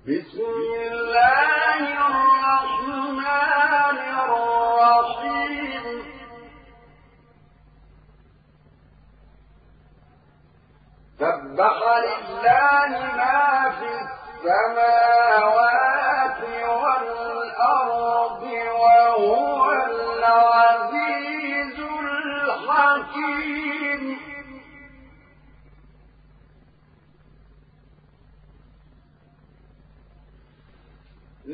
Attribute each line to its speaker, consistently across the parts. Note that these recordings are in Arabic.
Speaker 1: بسم الله الرحمن الرحيم. سبح لله ما في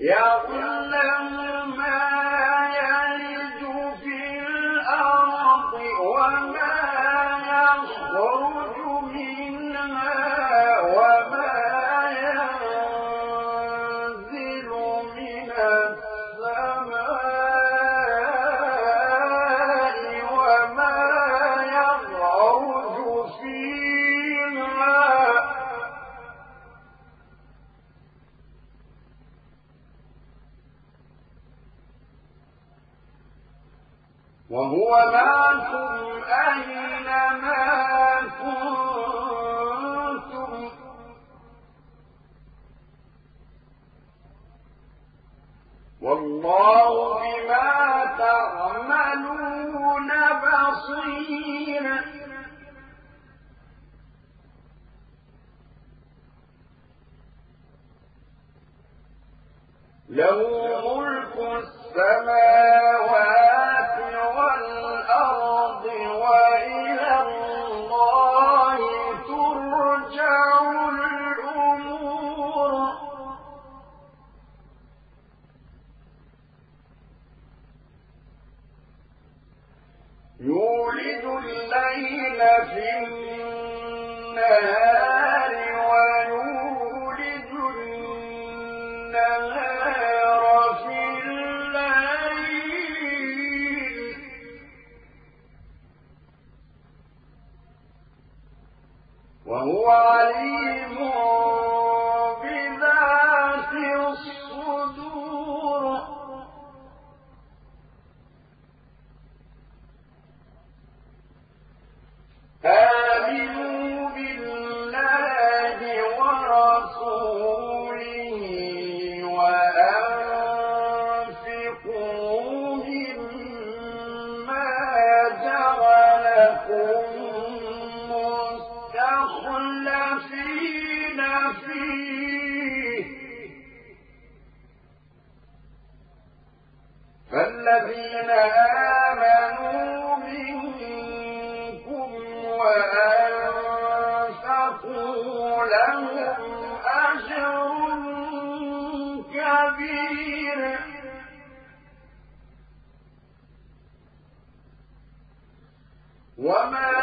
Speaker 1: يا كل والله بما تعملون بصير. له ملك السماوات وهو عليم وما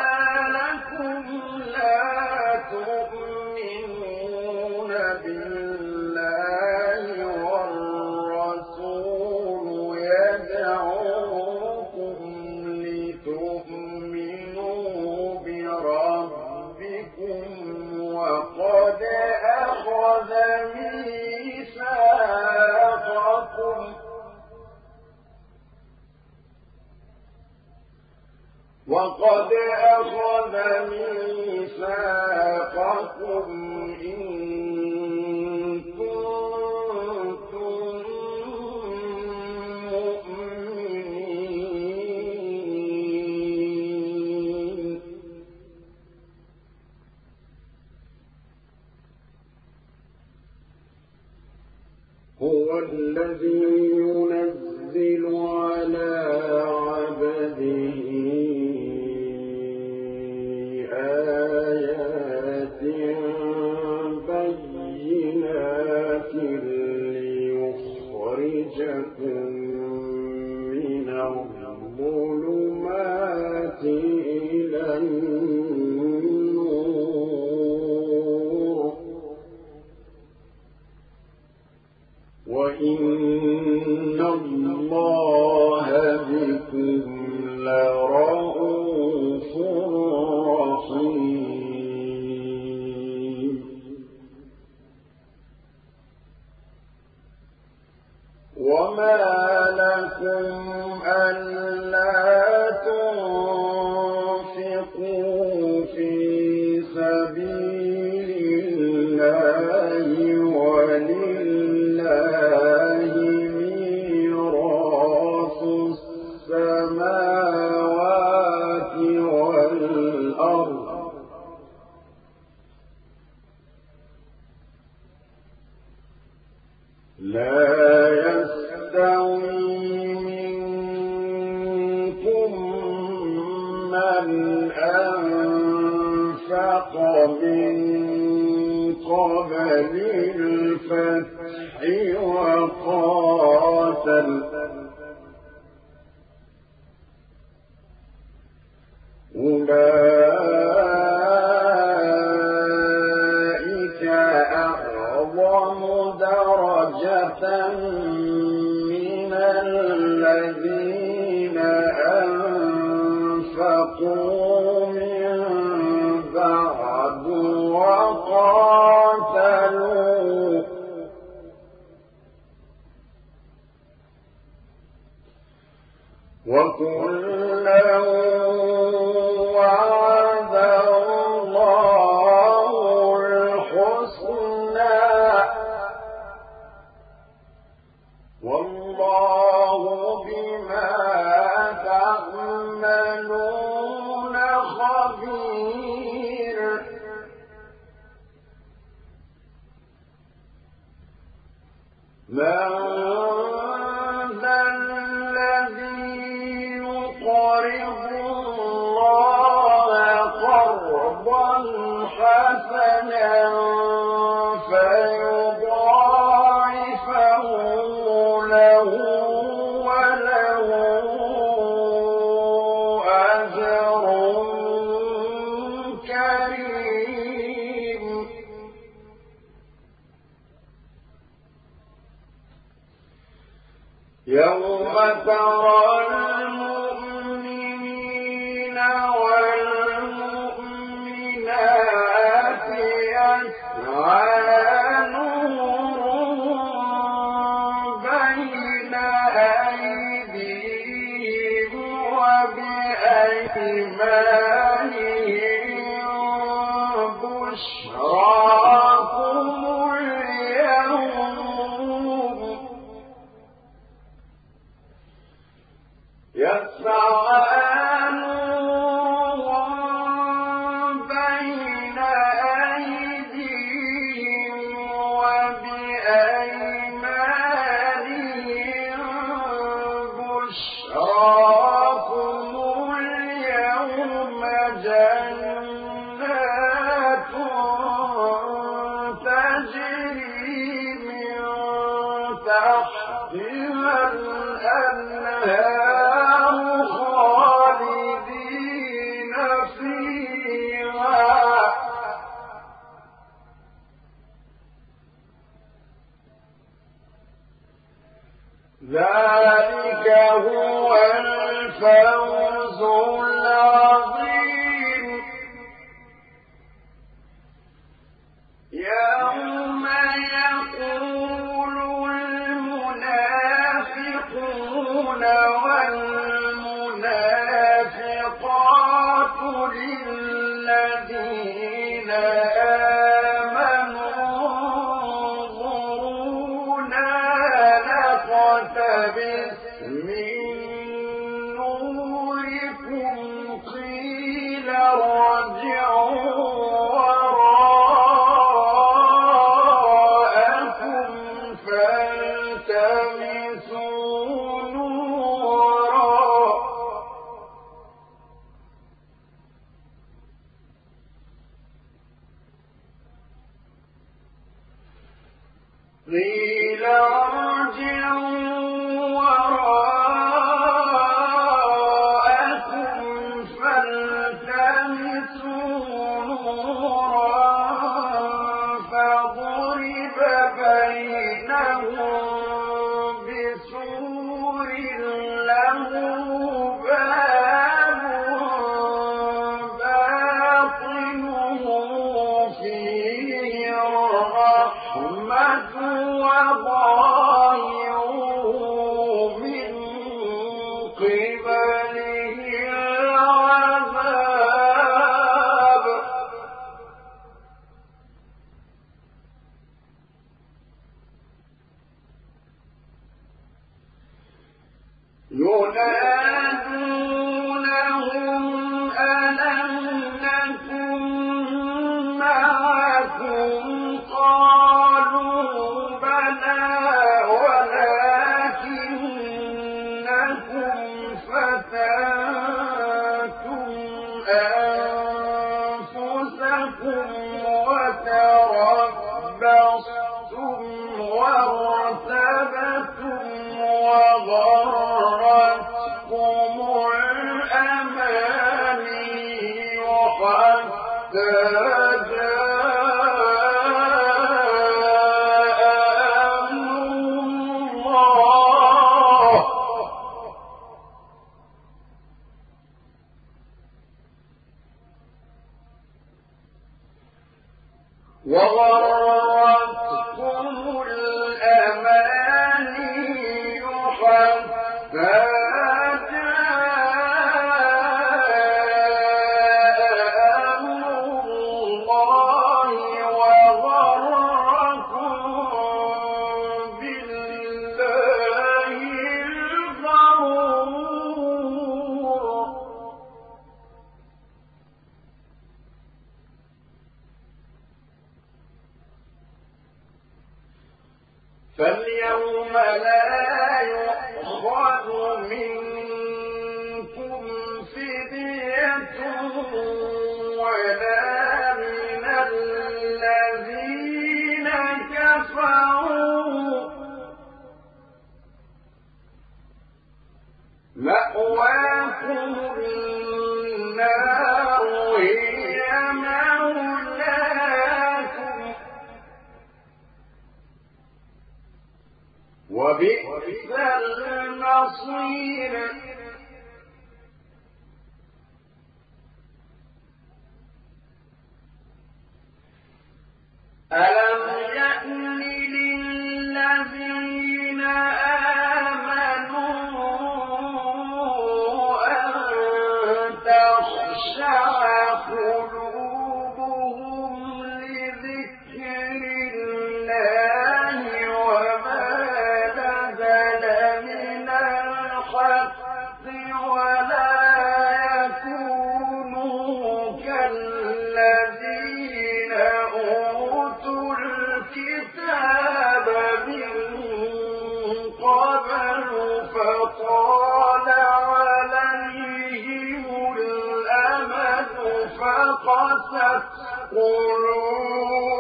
Speaker 1: وقد أخذ ميثاقكم إن كنتم مؤمنين. هو الذي ينزل على أَلَّا أعظم درجة من الذين أنفقوا من بعد وقاتلوا. وكل من ذا الذي يقرض وبئس المصير. فقست قلوبهم.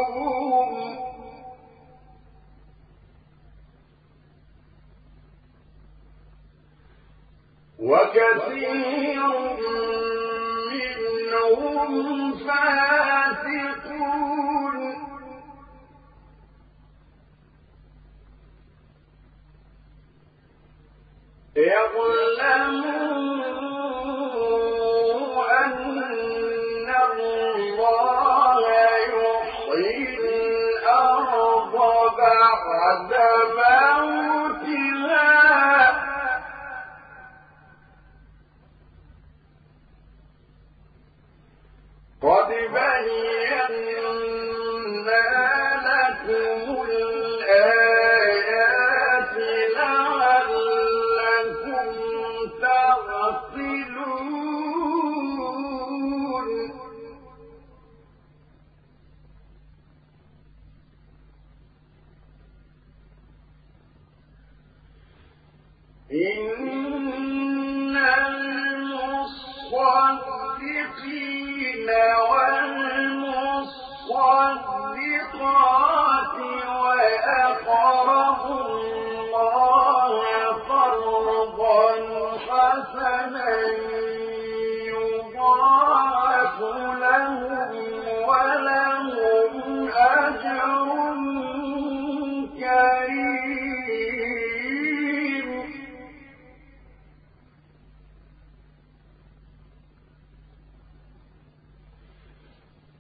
Speaker 1: وكثير منهم فاسقون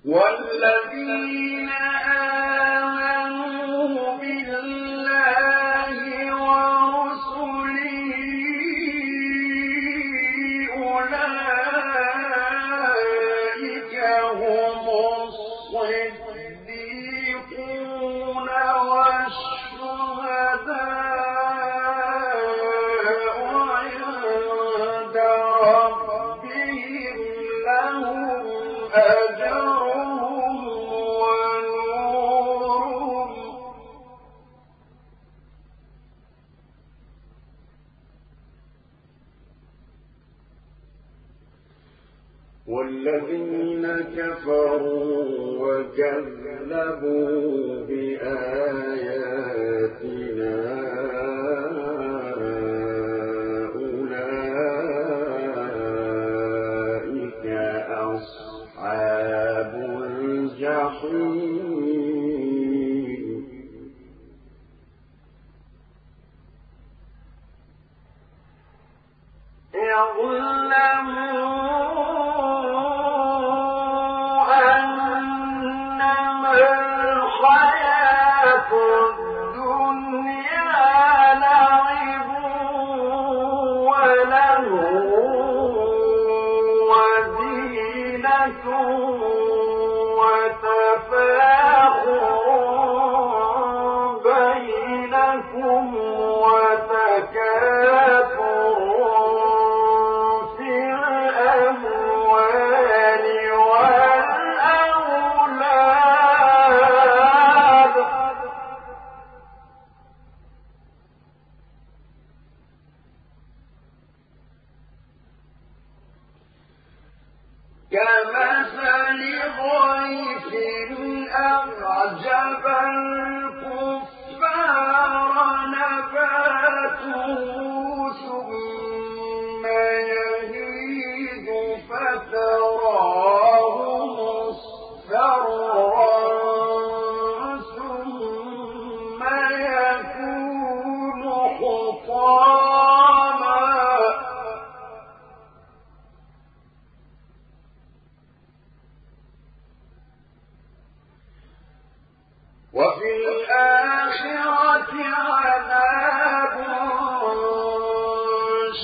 Speaker 1: والذين وكذبوا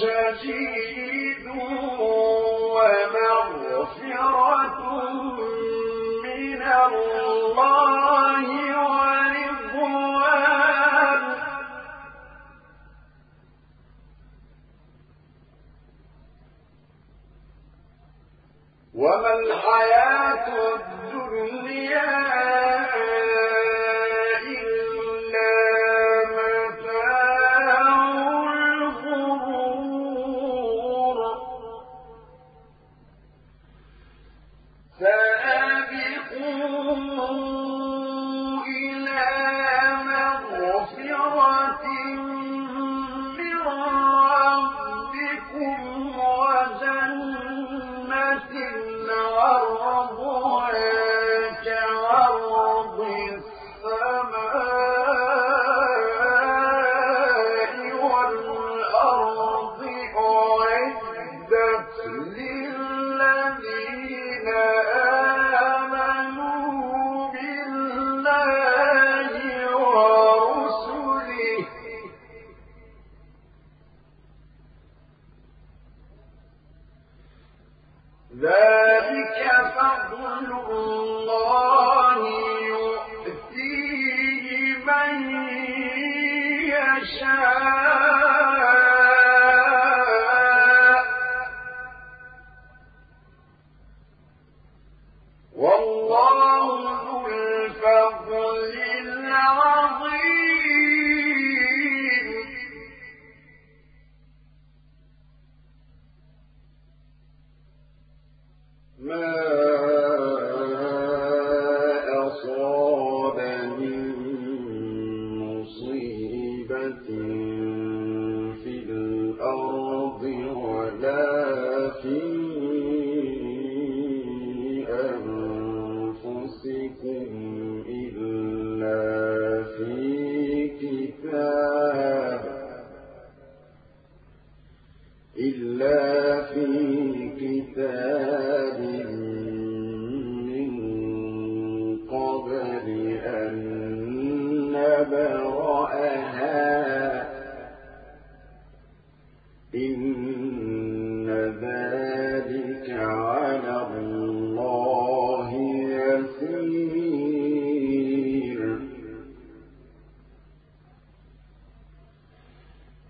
Speaker 1: شديد ومغفرة من الله ورضوان. وما الحياة الدنيا ما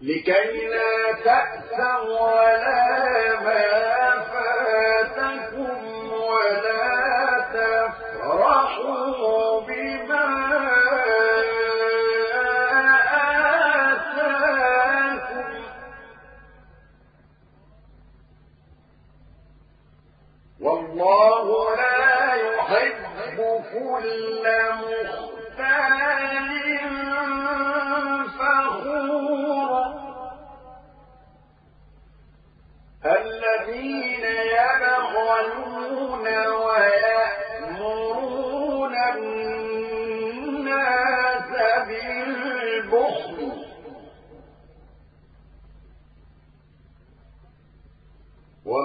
Speaker 1: لكي لا تأسوا على ما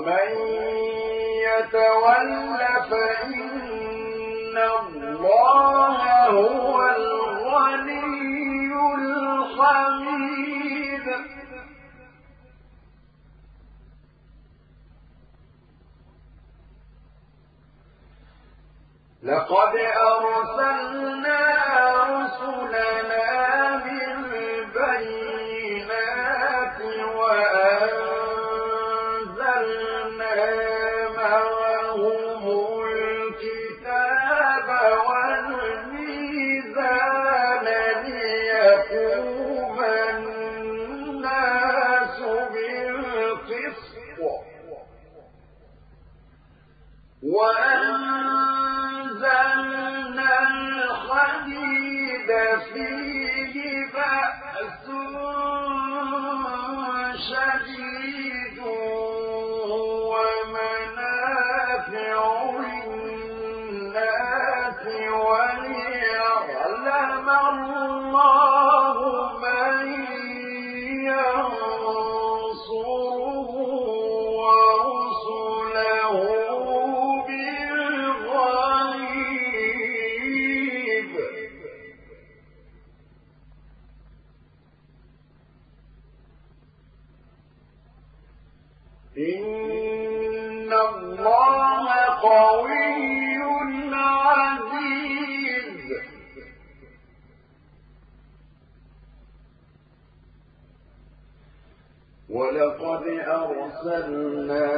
Speaker 1: ومن يتول فإن الله هو الغني الحميد. لقد أرسلنا رسلنا الْكَافِرِينَ وَأَرْسَلْنَا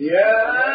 Speaker 1: يا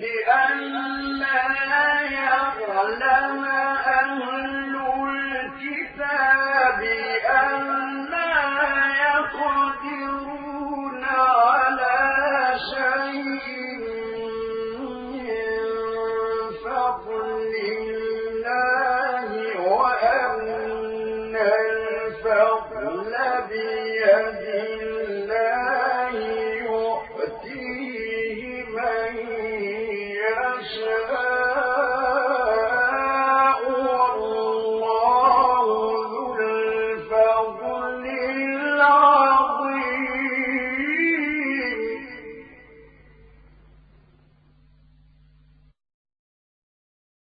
Speaker 1: لئلا